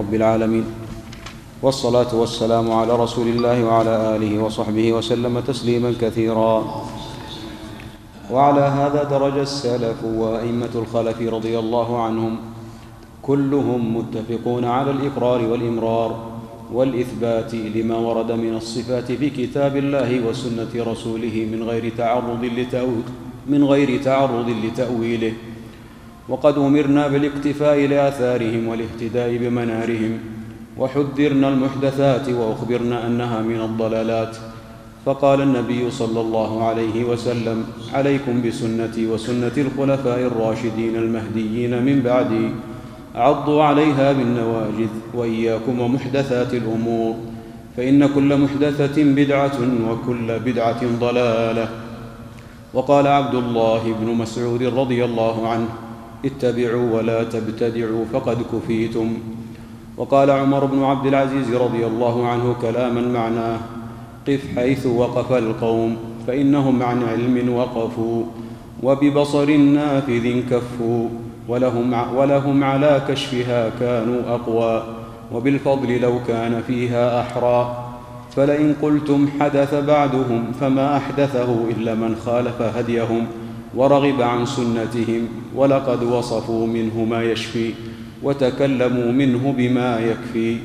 رب العالمين. والصلاة والسلام على رسول الله وعلى آله وصحبه وسلم تسليما كثيرا. وعلى هذا درج السلف وأئمة الخلف رضي الله عنهم. كلهم متفقون على الإقرار والإمرار والإثبات لما ورد من الصفات في كتاب الله وسنة رسوله من غير تعرض لتأويل من غير تعرض لتأويله. وقد أمرنا بالاقتفاء لآثارهم والاهتداء بمنارهم وحذرنا المحدثات وأخبرنا أنها من الضلالات. فقال النبي صلى الله عليه وسلم عليكم بسنتي وسنة الخلفاء الراشدين المهديين من بعدي. عضوا عليها بالنواجذ وإياكم ومحدثات الأمور. فإن كل محدثة بدعة وكل بدعة ضلالة. وقال عبد الله بن مسعود رضي الله عنه اتبعوا ولا تبتدعوا فقد كفيتم. وقال عمر بن عبد العزيز رضي الله عنه كلاما معناه قف حيث وقف القوم فإنهم عن علم وقفوا وببصر نافذ كفوا ولهم, ولهم على كشفها كانوا أقوى وبالفضل لو كان فيها أحرى. فلئن قلتم حدث بعدهم فما أحدثه إلا من خالف هديهم. ورغب عن سنتهم ولقد وصفوا منه ما يشفي وتكلموا منه بما يكفي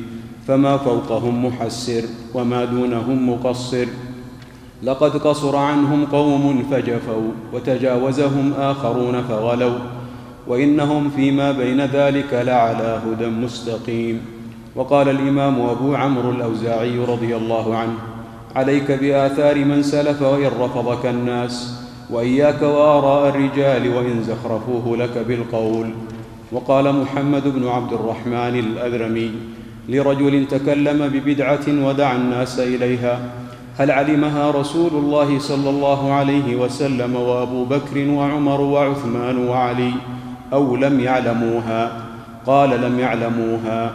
فما فوقهم محسر وما دونهم مقصر. لقد قصر عنهم قوم فجفوا وتجاوزهم آخرون فغلوا وإنهم فيما بين ذلك لعلى هدى مستقيم. وقال الإمام أبو عمرو الأوزاعي رضي الله عنه عليك بآثار من سلف وإن رفضك الناس وإياك وآراء الرجال وإن زخرفوه لك بالقول. وقال محمد بن عبد الرحمن الأذرمي لرجل تكلم ببدعة ودعا الناس إليها هل علمها رسول الله صلى الله عليه وسلم وأبو بكر وعمر وعثمان وعلي أو لم يعلموها؟ قال لم يعلموها.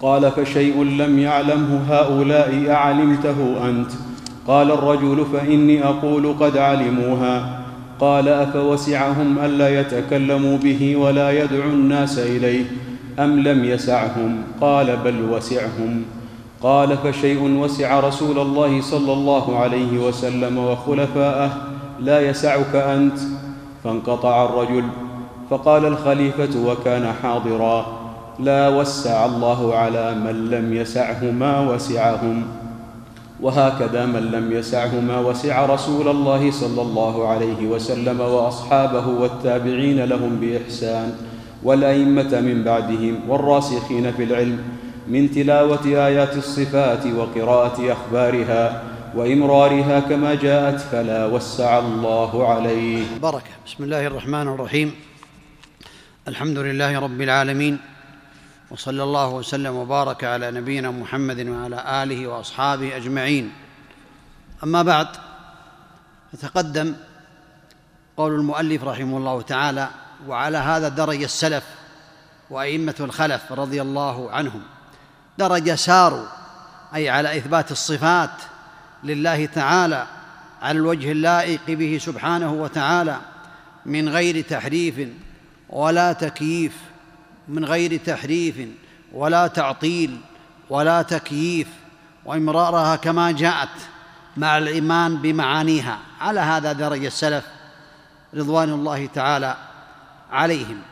قال فشيء لم يعلمه هؤلاء أعلمته أنت. قال الرجل فإني أقول قد علموها. قال أفوسعهم ألا يتكلموا به ولا يدعوا الناس إليه أم لم يسعهم؟ قال بل وسعهم. قال فشيء وسع رسول الله صلى الله عليه وسلم وخلفاءه لا يسعك أنت. فانقطع الرجل. فقال الخليفة وكان حاضرا. لا وسع الله على من لم يسعه ما وسعهم. وهكذا من لم يسعه ما وسع رسول الله صلى الله عليه وسلم وأصحابه والتابعين لهم بإحسان والأئمة من بعدهم والراسخين في العلم من تلاوة آيات الصفات وقراءة أخبارها وإمرارها كما جاءت فلا وسع الله عليه. بركه بسم الله الرحمن الرحيم. الحمد لله رب العالمين. وصلى الله وسلم وبارك على نبينا محمد وعلى آله وأصحابه أجمعين. أما بعد فتقدم قول المؤلف رحمه الله تعالى وعلى هذا درج السلف وأئمة الخلف رضي الله عنهم. درج ساروا أي على إثبات الصفات لله تعالى على الوجه اللائق به سبحانه وتعالى من غير تحريف ولا تكييف من غير تحريف ولا تعطيل ولا تكييف وامرارها كما جاءت مع الإيمان بمعانيها. على هذا درج السلف رضوان الله تعالى عليهم.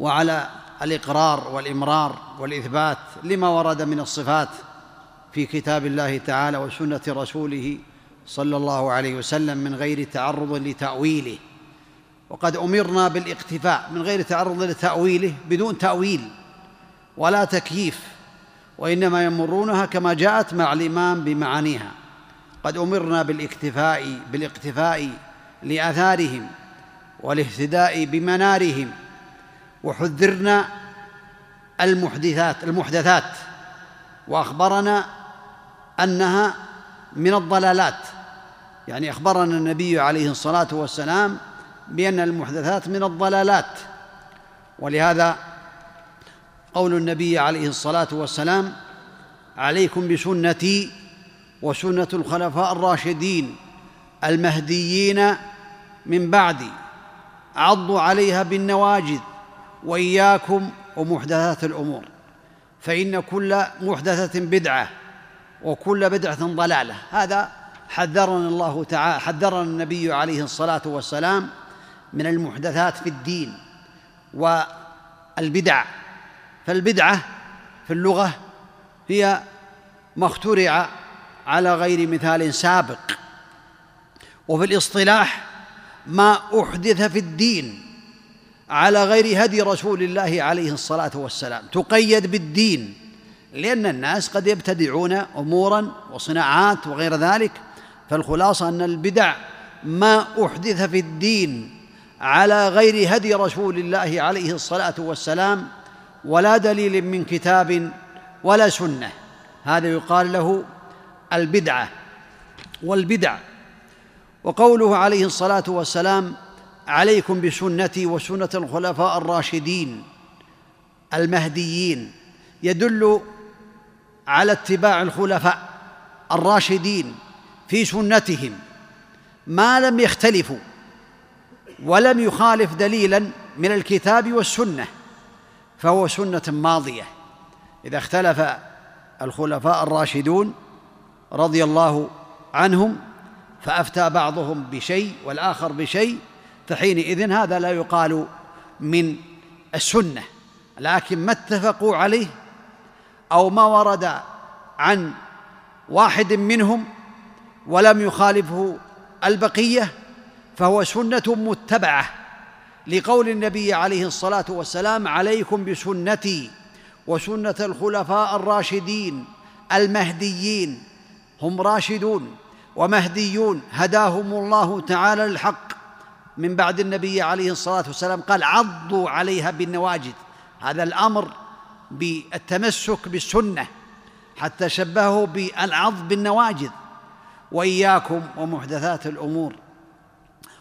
وعلى الإقرار والإمرار والإثبات لما ورد من الصفات في كتاب الله تعالى وسنة رسوله صلى الله عليه وسلم من غير تعرض لتأويله. وقد أمرنا بالاقتفاء من غير تعرض لتأويله بدون تأويل ولا تكييف وإنما يمرونها كما جاءت مع الايمان بمعانيها. قد أمرنا بالاكتفاء بالاقتفاء لآثارهم والاهتداء بمنارهم وحذرنا المحدثات المحدثات وأخبرنا أنها من الضلالات. يعني أخبرنا النبي عليه الصلاة والسلام بأن المحدثات من الضلالات. ولهذا قول النبي عليه الصلاة والسلام عليكم بسنتي وسنة الخلفاء الراشدين المهديين من بعدي. عضوا عليها بالنواجذ وإياكم ومحدثات الأمور. فإن كل محدثة بدعة وكل بدعة ضلالة. هذا حذرنا الله تعالى حذرنا النبي عليه الصلاة والسلام من المحدثات في الدين والبدع فالبدعة في اللغة هي ما اخترع على غير مثال سابق. وفي الاصطلاح ما أحدث في الدين على غير هدي رسول الله عليه الصلاة والسلام. تقيد بالدين لأن الناس قد يبتدعون امورا وصناعات وغير ذلك فالخلاصة أن البدع ما أحدث في الدين على غير هدي رسول الله عليه الصلاة والسلام ولا دليل من كتاب ولا سنة. هذا يقال له البدعة والبدع. وقوله عليه الصلاة والسلام عليكم بسنتي وسنة الخلفاء الراشدين المهديين. يدل على اتباع الخلفاء الراشدين في سنتهم. ما لم يختلفوا ولم يخالف دليلا من الكتاب والسنة فهو سنة ماضية. إذا اختلف الخلفاء الراشدون رضي الله عنهم فأفتى بعضهم بشيء والآخر بشيء فحينئذ هذا لا يقال من السنة. لكن ما اتفقوا عليه أو ما ورد عن واحد منهم ولم يخالفه البقية فهو سنة متبعة لقول النبي عليه الصلاة والسلام عليكم بسنتي وسنة الخلفاء الراشدين المهديين هم راشدون ومهديون هداهم الله تعالى للحق من بعد النبي عليه الصلاة والسلام قال عضوا عليها بالنواجذ. هذا الأمر بالتمسك بالسنة حتى شبهه بالعض بالنواجذ. وإياكم ومحدثات الأمور.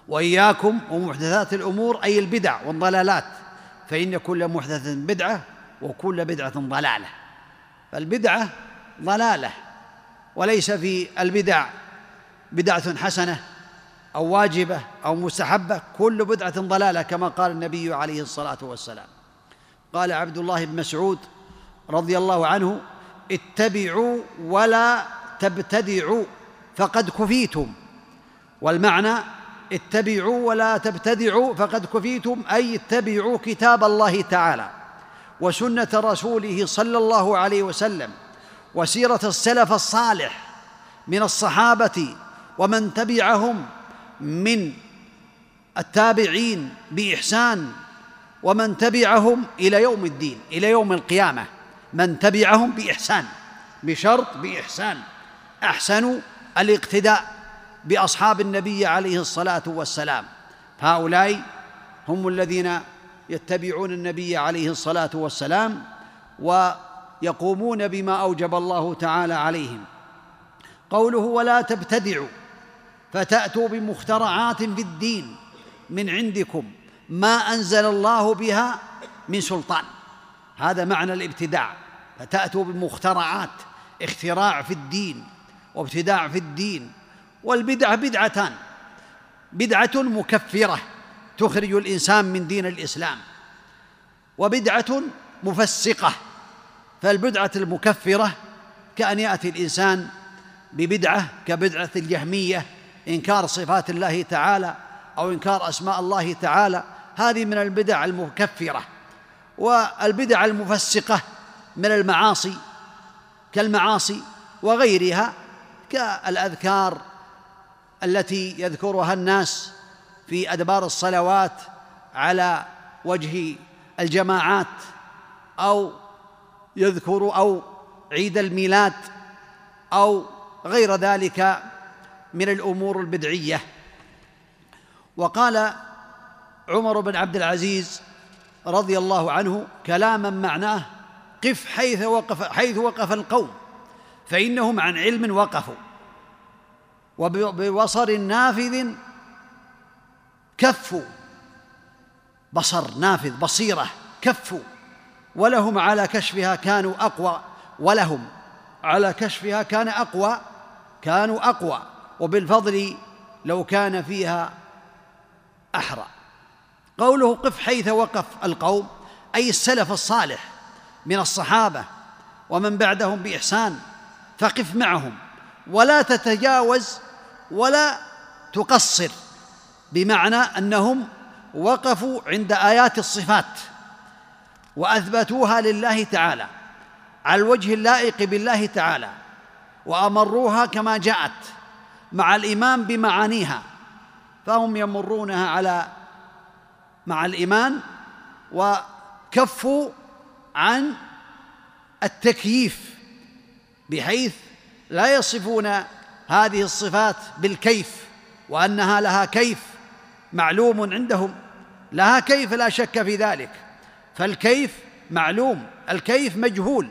وإياكم ومحدثات الأمور أي البدع والضلالات. فإن كل محدثه بدعة وكل بدعة ضلالة. فالبدعة ضلالة وليس في البدع بدعة حسنة أو واجبة أو مستحبة. كل بدعة ضلالة كما قال النبي عليه الصلاة والسلام. قال عبد الله بن مسعود رضي الله عنه اتبعوا ولا تبتدعوا فقد كفيتم. والمعنى اتبعوا ولا تبتدعوا فقد كفيتم أي اتبعوا كتاب الله تعالى وسنة رسوله صلى الله عليه وسلم وسيرة السلف الصالح من الصحابة ومن تبعهم من التابعين بإحسان ومن تبعهم إلى يوم الدين إلى يوم القيامة من تبعهم بإحسان بشرط بإحسان أحسنوا الاقتداء. بأصحاب النبي عليه الصلاة والسلام. هؤلاء هم الذين يتبعون النبي عليه الصلاة والسلام ويقومون بما أوجب الله تعالى عليهم. قوله ولا تبتدعوا فتأتوا بمخترعات في الدين من عندكم ما أنزل الله بها من سلطان. هذا معنى الابتداع. فتأتوا بمخترعات اختراع في الدين وابتداع في الدين والبدعة بدعتان. بدعة مكفرة تخرج الإنسان من دين الإسلام. وبدعة مفسقة فالبدعة المكفرة كأن يأتي الإنسان ببدعة كبدعة الجهمية إنكار صفات الله تعالى أو إنكار أسماء الله تعالى. هذه من البدع المكفرة. والبدع المفسقة من المعاصي كالمعاصي وغيرها كالأذكار التي يذكرها الناس في أدبار الصلوات على وجه الجماعات أو يذكر أو عيد الميلاد أو غير ذلك من الأمور البدعية. وقال عمر بن عبد العزيز رضي الله عنه كلاما معناه قف حيث وقف حيث وقف القوم فإنهم عن علم وقفوا. وببصر نافذ كفوا بصر نافذ بصيرة كفوا ولهم على كشفها كانوا أقوى ولهم على كشفها كان أقوى كانوا أقوى. وبالفضل لو كان فيها أحرى. قوله قف حيث وقف القوم أي السلف الصالح من الصحابة ومن بعدهم بإحسان فقف معهم. ولا تتجاوز ولا تقصر بمعنى أنهم وقفوا عند آيات الصفات وأثبتوها لله تعالى على الوجه اللائق بالله تعالى وأمروها كما جاءت مع الإيمان بمعانيها فهم يمرونها على مع الإيمان وكفوا عن التكييف بحيث لا يصفون هذه الصفات بالكيف وأنها لها كيف معلوم عندهم. لها كيف لا شك في ذلك. فالكيف معلوم الكيف مجهول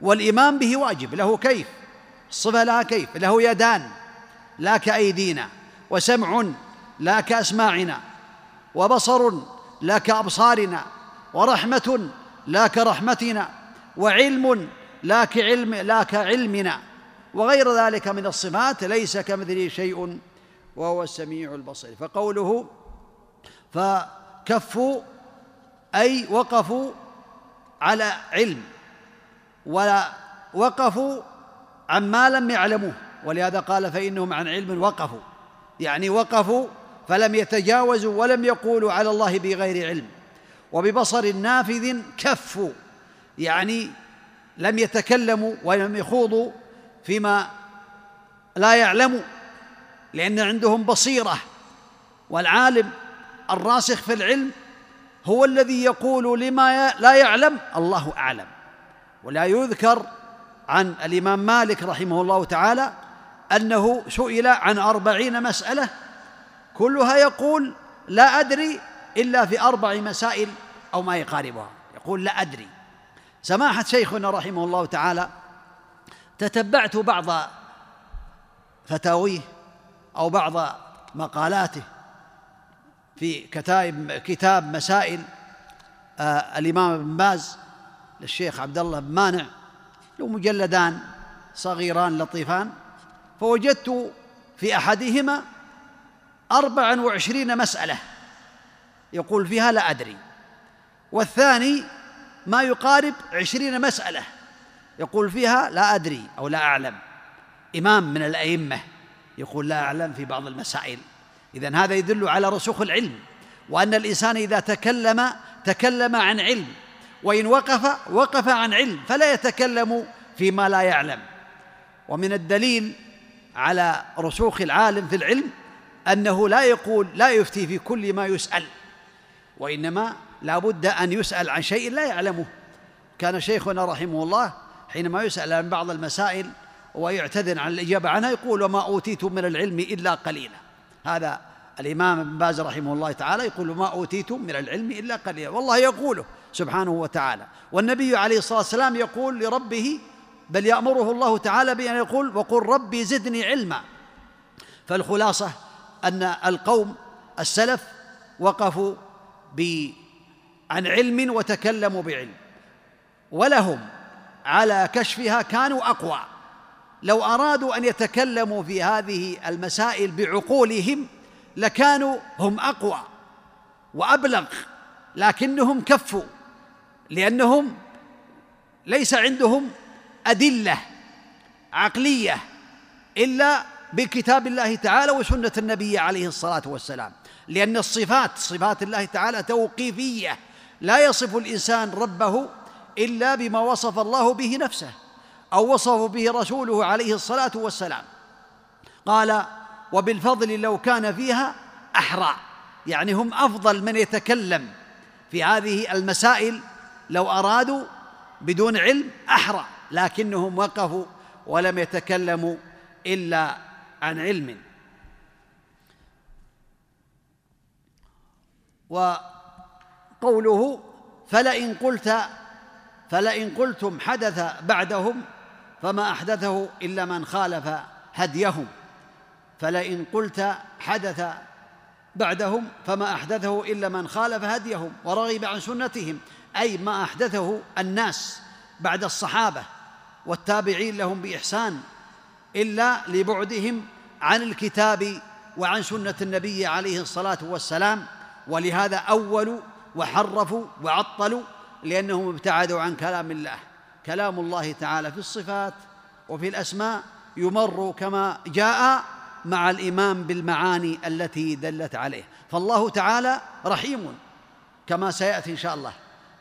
والإيمان به واجب له كيف الصفه لها كيف له يدان لا كأيدينا وسمع لا كأسماعنا وبصر لا كأبصارنا ورحمة لا كرحمتنا وعلم لا كعلم لا كعلمنا. وغير ذلك من الصفات ليس كمثله شيء وهو السميع البصير. فقوله فكفوا أي وقفوا على علم ولا وقفوا عما لم يعلموه. ولهذا قال فإنهم عن علم وقفوا يعني وقفوا فلم يتجاوزوا ولم يقولوا على الله بغير علم. وببصر نافذ كفوا يعني لم يتكلموا ولم يخوضوا فيما لا يعلموا لأن عندهم بصيرة والعالم الراسخ في العلم هو الذي يقول لما لا يعلم الله أعلم. ولا يذكر عن الإمام مالك رحمه الله تعالى أنه سئل عن أربعين مسألة كلها يقول لا أدري إلا في أربع مسائل أو ما يقاربها. يقول لا أدري. سماحة شيخنا رحمه الله تعالى تتبعت بعض فتاويه أو بعض مقالاته في كتاب كتاب مسائل آه الإمام ابن باز للشيخ عبد الله بن مانع له مجلدان صغيران لطيفان فوجدت في أحدهما أربعا وعشرين مسألة يقول فيها لا أدري والثاني ما يقارب عشرين مسألة. يقول فيها لا أدري أو لا أعلم. إمام من الأئمة يقول لا أعلم في بعض المسائل. إذن هذا يدل على رسوخ العلم وأن الإنسان إذا تكلم تكلم عن علم وإن وقف وقف عن علم فلا يتكلم فيما لا يعلم. ومن الدليل على رسوخ العالم في العلم أنه لا يقول لا يفتي في كل ما يسأل وإنما لا بد أن يسأل عن شيء لا يعلمه. كان شيخنا رحمه الله حينما يسأل عن بعض المسائل ويعتذر عن الإجابة عنها يقول وما أوتيتم من العلم إلا قليلا. هذا الإمام ابن باز رحمه الله تعالى يقول ما أوتيتم من العلم إلا قليلا. والله يقوله سبحانه وتعالى. والنبي عليه الصلاة والسلام يقول لربه بل يأمره الله تعالى بأن يقول وقل ربي زدني علما. فالخلاصة أن القوم السلف وقفوا عن علم وتكلموا بعلم. ولهم على كشفها كانوا أقوى. لو أرادوا أن يتكلموا في هذه المسائل بعقولهم لكانوا هم أقوى وأبلغ لكنهم كفوا لأنهم ليس عندهم أدلة عقلية إلا بكتاب الله تعالى وسنة النبي عليه الصلاة والسلام. لأن الصفات صفات الله تعالى توقيفية لا يصف الإنسان ربه إلا بما وصف الله به نفسه أو وصف به رسوله عليه الصلاة والسلام. قال وبالفضل لو كان فيها أحرى. يعني هم أفضل من يتكلم في هذه المسائل لو أرادوا بدون علم أحرى لكنهم وقفوا ولم يتكلموا إلا عن علم. وقوله فلئن قلت فلئن قلتم حدث بعدهم فما أحدثه إلا من خالف هديهم. فلئن قلت حدث بعدهم فما أحدثه إلا من خالف هديهم ورغب عن سنتهم. أي ما أحدثه الناس بعد الصحابة والتابعين لهم بإحسان إلا لبعدهم عن الكتاب وعن سنة النبي عليه الصلاة والسلام. ولهذا أولوا وحرفوا وعطلوا لأنهم ابتعدوا عن كلام الله. كلام الله تعالى في الصفات وفي الأسماء يمر كما جاء مع الايمان بالمعاني التي دلت عليه. فالله تعالى رحيم كما سيأتي إن شاء الله.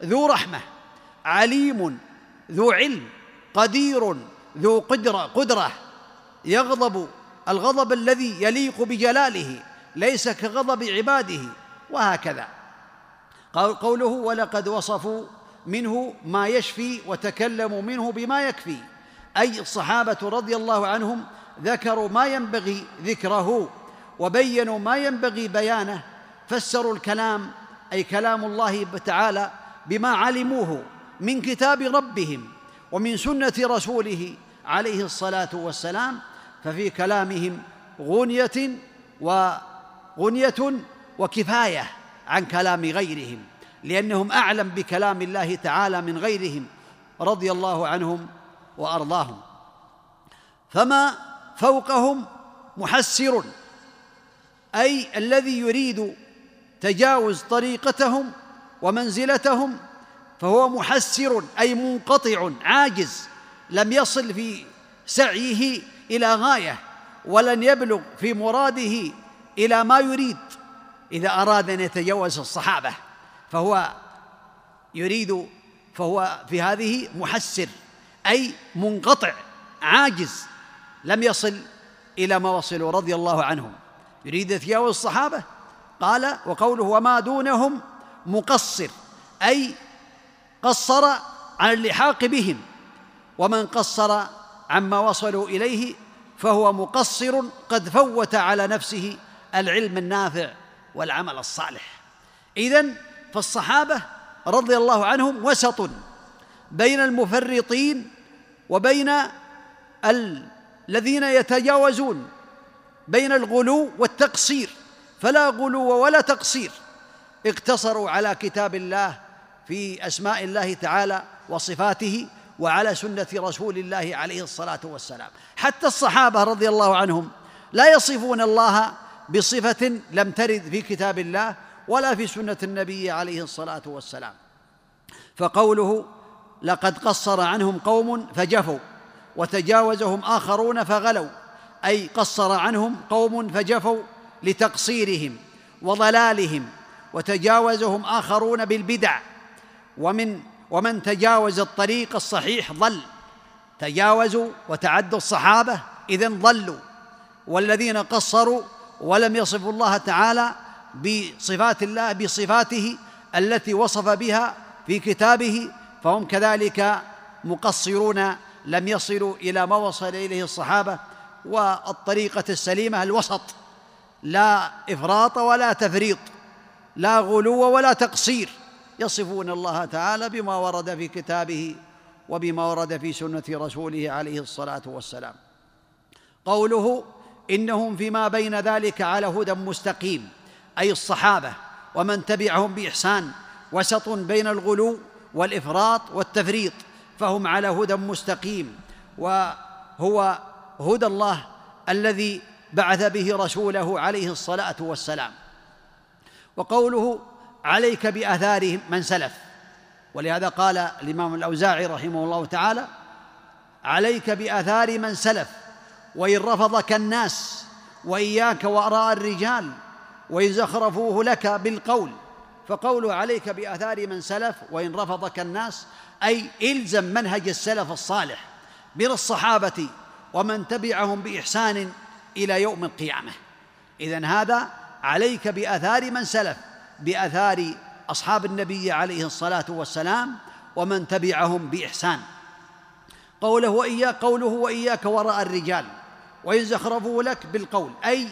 ذو رحمة عليم ذو علم قدير ذو قدرة قدرة. يغضب الغضب الذي يليق بجلاله ليس كغضب عباده وهكذا. قوله ولقد وصفوا منه ما يشفي وتكلموا منه بما يكفي. أي الصحابة رضي الله عنهم ذكروا ما ينبغي ذكره وبينوا ما ينبغي بيانه فسروا الكلام أي كلام الله تعالى بما علموه من كتاب ربهم ومن سنة رسوله عليه الصلاة والسلام ففي كلامهم غنية وغنيه وكفاية. عن كلام غيرهم لأنهم أعلم بكلام الله تعالى من غيرهم رضي الله عنهم وأرضاهم. فما فوقهم محسر أي الذي يريد تجاوز طريقتهم ومنزلتهم فهو محسر أي منقطع عاجز لم يصل في سعيه إلى غاية ولن يبلغ في مراده إلى ما يريد. إذا أراد أن يتجاوز الصحابة فهو يريد فهو في هذه محسر أي منقطع عاجز لم يصل إلى ما وصلوا رضي الله عنهم. يريد يتجاوز الصحابة؟ قال وقوله وما دونهم مقصر أي قصر عن اللحاق بهم ومن قصر عما وصلوا إليه فهو مقصر قد فوت على نفسه العلم النافع. والعمل الصالح. إذن فالصحابة رضي الله عنهم وسط بين المفرطين وبين الذين يتجاوزون بين الغلو والتقصير. فلا غلو ولا تقصير. اقتصروا على كتاب الله في أسماء الله تعالى وصفاته وعلى سنة رسول الله عليه الصلاة والسلام. حتى الصحابة رضي الله عنهم لا يصفون الله بصفة لم ترد في كتاب الله ولا في سنة النبي عليه الصلاة والسلام. فقوله لقد قصر عنهم قوم فجفوا وتجاوزهم آخرون فغلوا أي قصر عنهم قوم فجفوا لتقصيرهم وضلالهم وتجاوزهم آخرون بالبدع. ومن ومن تجاوز الطريق الصحيح ضل تجاوزوا وتعدوا الصحابة إذن ضلوا والذين قصروا ولم يصفوا الله تعالى بصفات الله بصفاته التي وصف بها في كتابه فهم كذلك مقصرون لم يصلوا إلى ما وصل إليه الصحابة والطريقة السليمة الوسط. لا إفراط ولا تفريط لا غلو ولا تقصير. يصفون الله تعالى بما ورد في كتابه وبما ورد في سنة رسوله عليه الصلاة والسلام. قوله إنهم فيما بين ذلك على هدى مستقيم أي الصحابة ومن تبعهم بإحسان وسط بين الغلو والإفراط والتفريط فهم على هدى مستقيم وهو هدى الله الذي بعث به رسوله عليه الصلاة والسلام. وقوله عليك باثار من سلف ولهذا قال الإمام الأوزاعي رحمه الله تعالى عليك بآثار من سلف وإن رفضك الناس وإياك وأراء الرجال وإن زخرفوه لك بالقول فقوله عليك بآثار من سلف وإن رفضك الناس أي إلزم منهج السلف الصالح من الصحابة ومن تبعهم بإحسان إلى يوم القيامة. إذن هذا عليك بآثار من سلف بآثار أصحاب النبي عليه الصلاة والسلام ومن تبعهم بإحسان. قوله وإياك قوله وإياك وراء الرجال. وان زخرفوا لك بالقول أي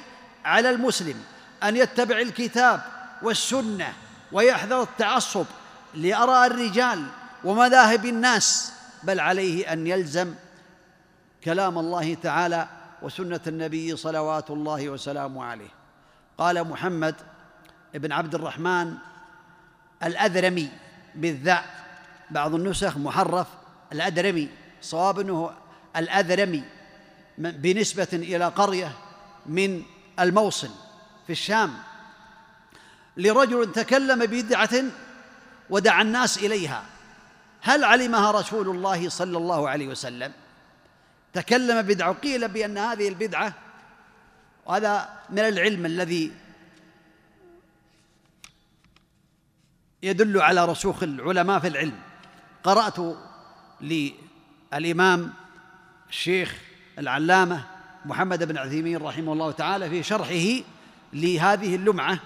على المسلم أن يتبع الكتاب والسنة ويحذر التعصب لأراء الرجال ومذاهب الناس بل عليه أن يلزم كلام الله تعالى وسنة النبي صلوات الله وسلامه عليه. قال محمد بن عبد الرحمن الأذرمي بالذاء بعض النسخ محرف الأدرمي صواب أنه الأذرمي. بنسبة إلى قرية من الموصل في الشام لرجل تكلم بدعة ودعا الناس إليها. هل علمها رسول الله صلى الله عليه وسلم؟ تكلم بدعة وقيل بأن هذه البدعة وهذا من العلم الذي يدل على رسوخ العلماء في العلم. قرأت للإمام الشيخ العلامة محمد بن عثيمين رحمه الله تعالى في شرحه لهذه اللمعة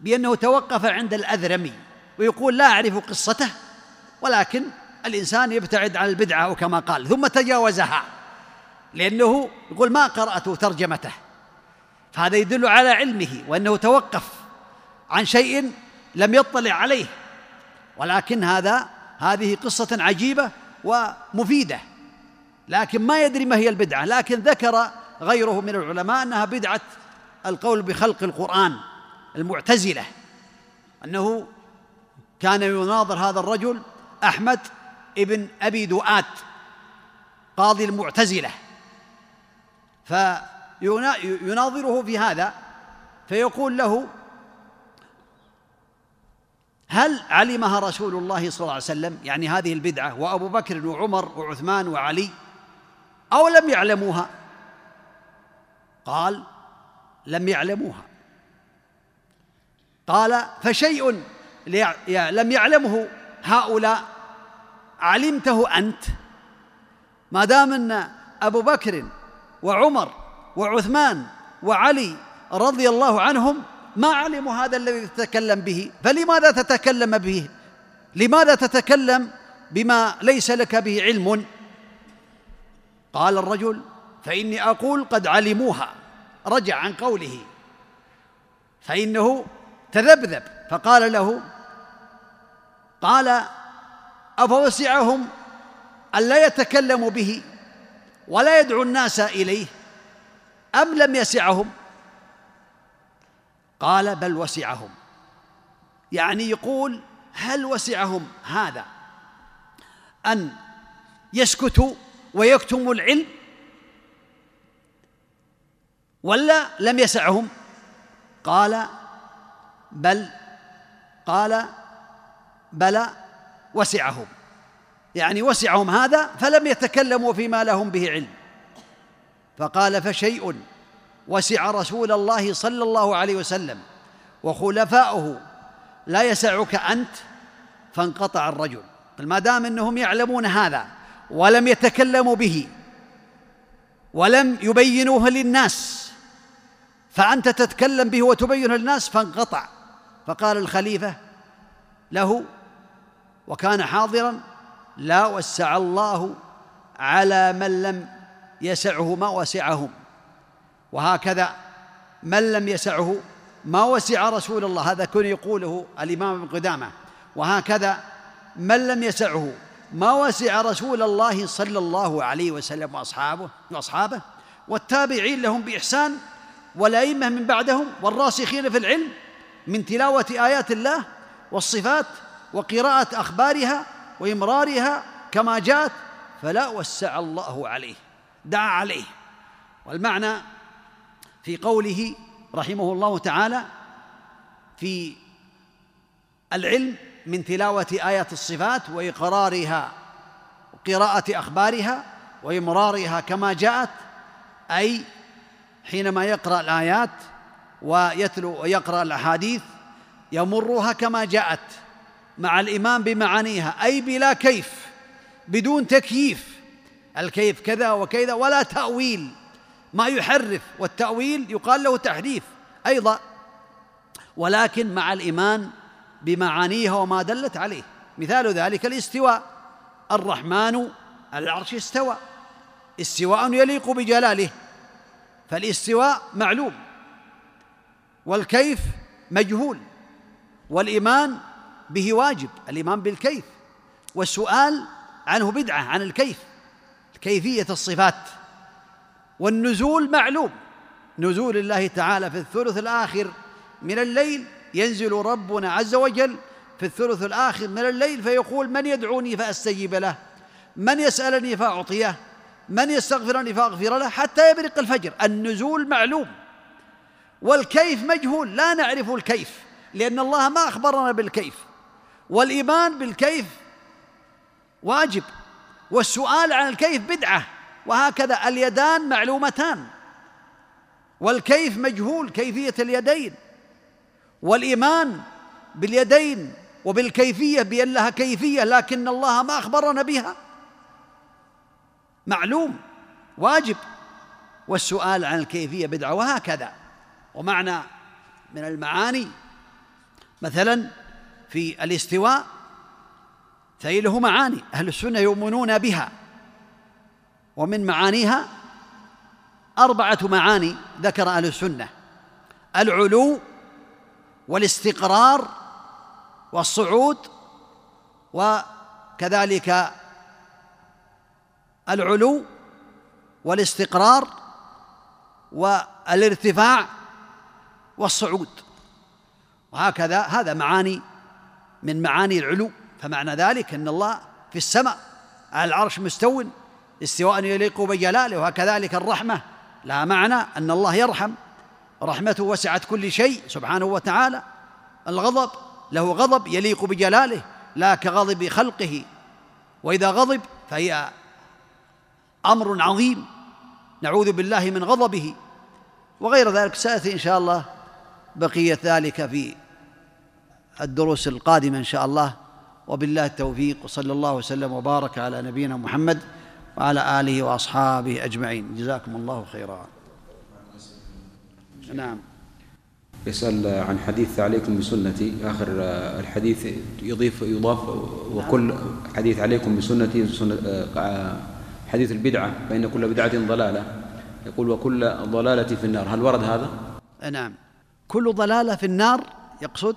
بأنه توقف عند الأذرمي ويقول لا أعرف قصته ولكن الإنسان يبتعد عن البدعة أو كما قال ثم تجاوزها لأنه يقول ما قرأت ترجمته. فهذا يدل على علمه وأنه توقف عن شيء لم يطلع عليه ولكن هذا هذه قصة عجيبة ومفيدة. لكن ما يدري ما هي البدعة لكن ذكر غيره من العلماء أنها بدعة القول بخلق القرآن المعتزلة أنه كان يناظر هذا الرجل أحمد ابن أبي دؤات قاضي المعتزلة. فيناظره في هذا فيقول له هل علمها رسول الله صلى الله عليه وسلم؟ يعني هذه البدعة وأبو بكر وعمر وعثمان وعلي أو لم يعلموها. قال لم يعلموها. قال فشيء لم يعلمه هؤلاء علمته أنت. ما دام أن أبو بكر وعمر وعثمان وعلي رضي الله عنهم ما علموا هذا الذي تتكلم به؟ فلماذا تتكلم به؟ لماذا تتكلم بما ليس لك به علم؟ قال الرجل فإني أقول قد علموها. رجع عن قوله. فإنه تذبذب. فقال له قال أفوسعهم الا يتكلموا به ولا يدعو الناس إليه؟ أم لم يسعهم؟ قال بل وسعهم. يعني يقول هل وسعهم هذا أن يسكتوا ويكتموا العلم ولا لم يسعهم؟ قال بل قال بلى وسعهم. يعني وسعهم هذا فلم يتكلموا فيما لهم به علم. فقال فشيء وسع رسول الله صلى الله عليه وسلم وخلفاؤه لا يسعك أنت؟ فانقطع الرجل. ما دام إنهم يعلمون هذا ولم يتكلموا به ولم يبينوه للناس. فأنت تتكلم به وتبينه للناس فانقطع. فقال الخليفة له وكان حاضرا لا وسع الله على من لم يسعه ما وسعهم. وهكذا من لم يسعه ما وسع رسول الله. هذا كن يقوله الإمام ابن قدامة. وهكذا من لم يسعه ما وسع رسول الله صلى الله عليه وسلم وأصحابه وأصحابه والتابعين لهم بإحسان والأئمة من بعدهم والراسخين في العلم من تلاوة آيات الله والصفات وقراءة أخبارها وإمرارها كما جاءت فلا وسع الله عليه دعا عليه. والمعنى في قوله رحمه الله تعالى في العلم من تلاوة آيات الصفات وإقرارها وقراءة أخبارها وإمرارها كما جاءت أي حينما يقرأ الآيات ويتلو ويقرأ الأحاديث يمرها كما جاءت مع الإيمان بمعانيها أي بلا كيف بدون تكييف الكيف كذا وكذا ولا تأويل ما يحرف والتأويل يقال له تحريف أيضا ولكن مع الإيمان بمعانيها وما دلت عليه. مثال ذلك الاستواء. الرحمن على العرش استوى. استواء يليق بجلاله. فالاستواء معلوم. والكيف مجهول. والإيمان به واجب الإيمان بالكيف. والسؤال عنه بدعة عن الكيف كيفية الصفات. والنزول معلوم. نزول الله تعالى في الثلث الآخر من الليل ينزل ربنا عز وجل في الثلث الآخر من الليل فيقول من يدعوني فأستجيب له من يسألني فأعطيه من يستغفرني فأغفر له حتى يبرق الفجر. النزول معلوم. والكيف مجهول. لا نعرف الكيف لأن الله ما أخبرنا بالكيف. والإيمان بالكيف واجب. والسؤال عن الكيف بدعة. وهكذا اليدان معلومتان. والكيف مجهول كيفية اليدين. والإيمان باليدين وبالكيفية بأن لها كيفية لكن الله ما أخبرنا بها. معلوم واجب. والسؤال عن الكيفية بدعة وهكذا. ومعنى من المعاني مثلا في الاستواء فهي له معاني أهل السنة يؤمنون بها. ومن معانيها أربعة معاني ذكر أهل السنة. العلو والاستقرار والصعود وكذلك العلو والاستقرار والارتفاع والصعود. وهكذا هذا معاني من معاني العلو. فمعنى ذلك أن الله في السماء على العرش مستو استواء يليق بجلاله وكذلك الرحمة. لها معنى أن الله يرحم. رحمته وسعت كل شيء سبحانه وتعالى. الغضب له غضب يليق بجلاله لا كغضب خلقه. وإذا غضب فهي أمر عظيم. نعوذ بالله من غضبه. وغير ذلك سياتي إن شاء الله بقية ذلك في الدروس القادمة إن شاء الله. وبالله التوفيق وصلى الله وسلم وبارك على نبينا محمد وعلى آله وأصحابه أجمعين. جزاكم الله خيرا. نعم. يسأل عن حديث عليكم بسنتي. آخر الحديث يضيف يضاف وكل حديث عليكم بسنتي سنة حديث البدعة فإن كل بدعة ضلالة. يقول وكل ضلالة في النار. هل ورد هذا؟ نعم. كل ضلالة في النار يقصد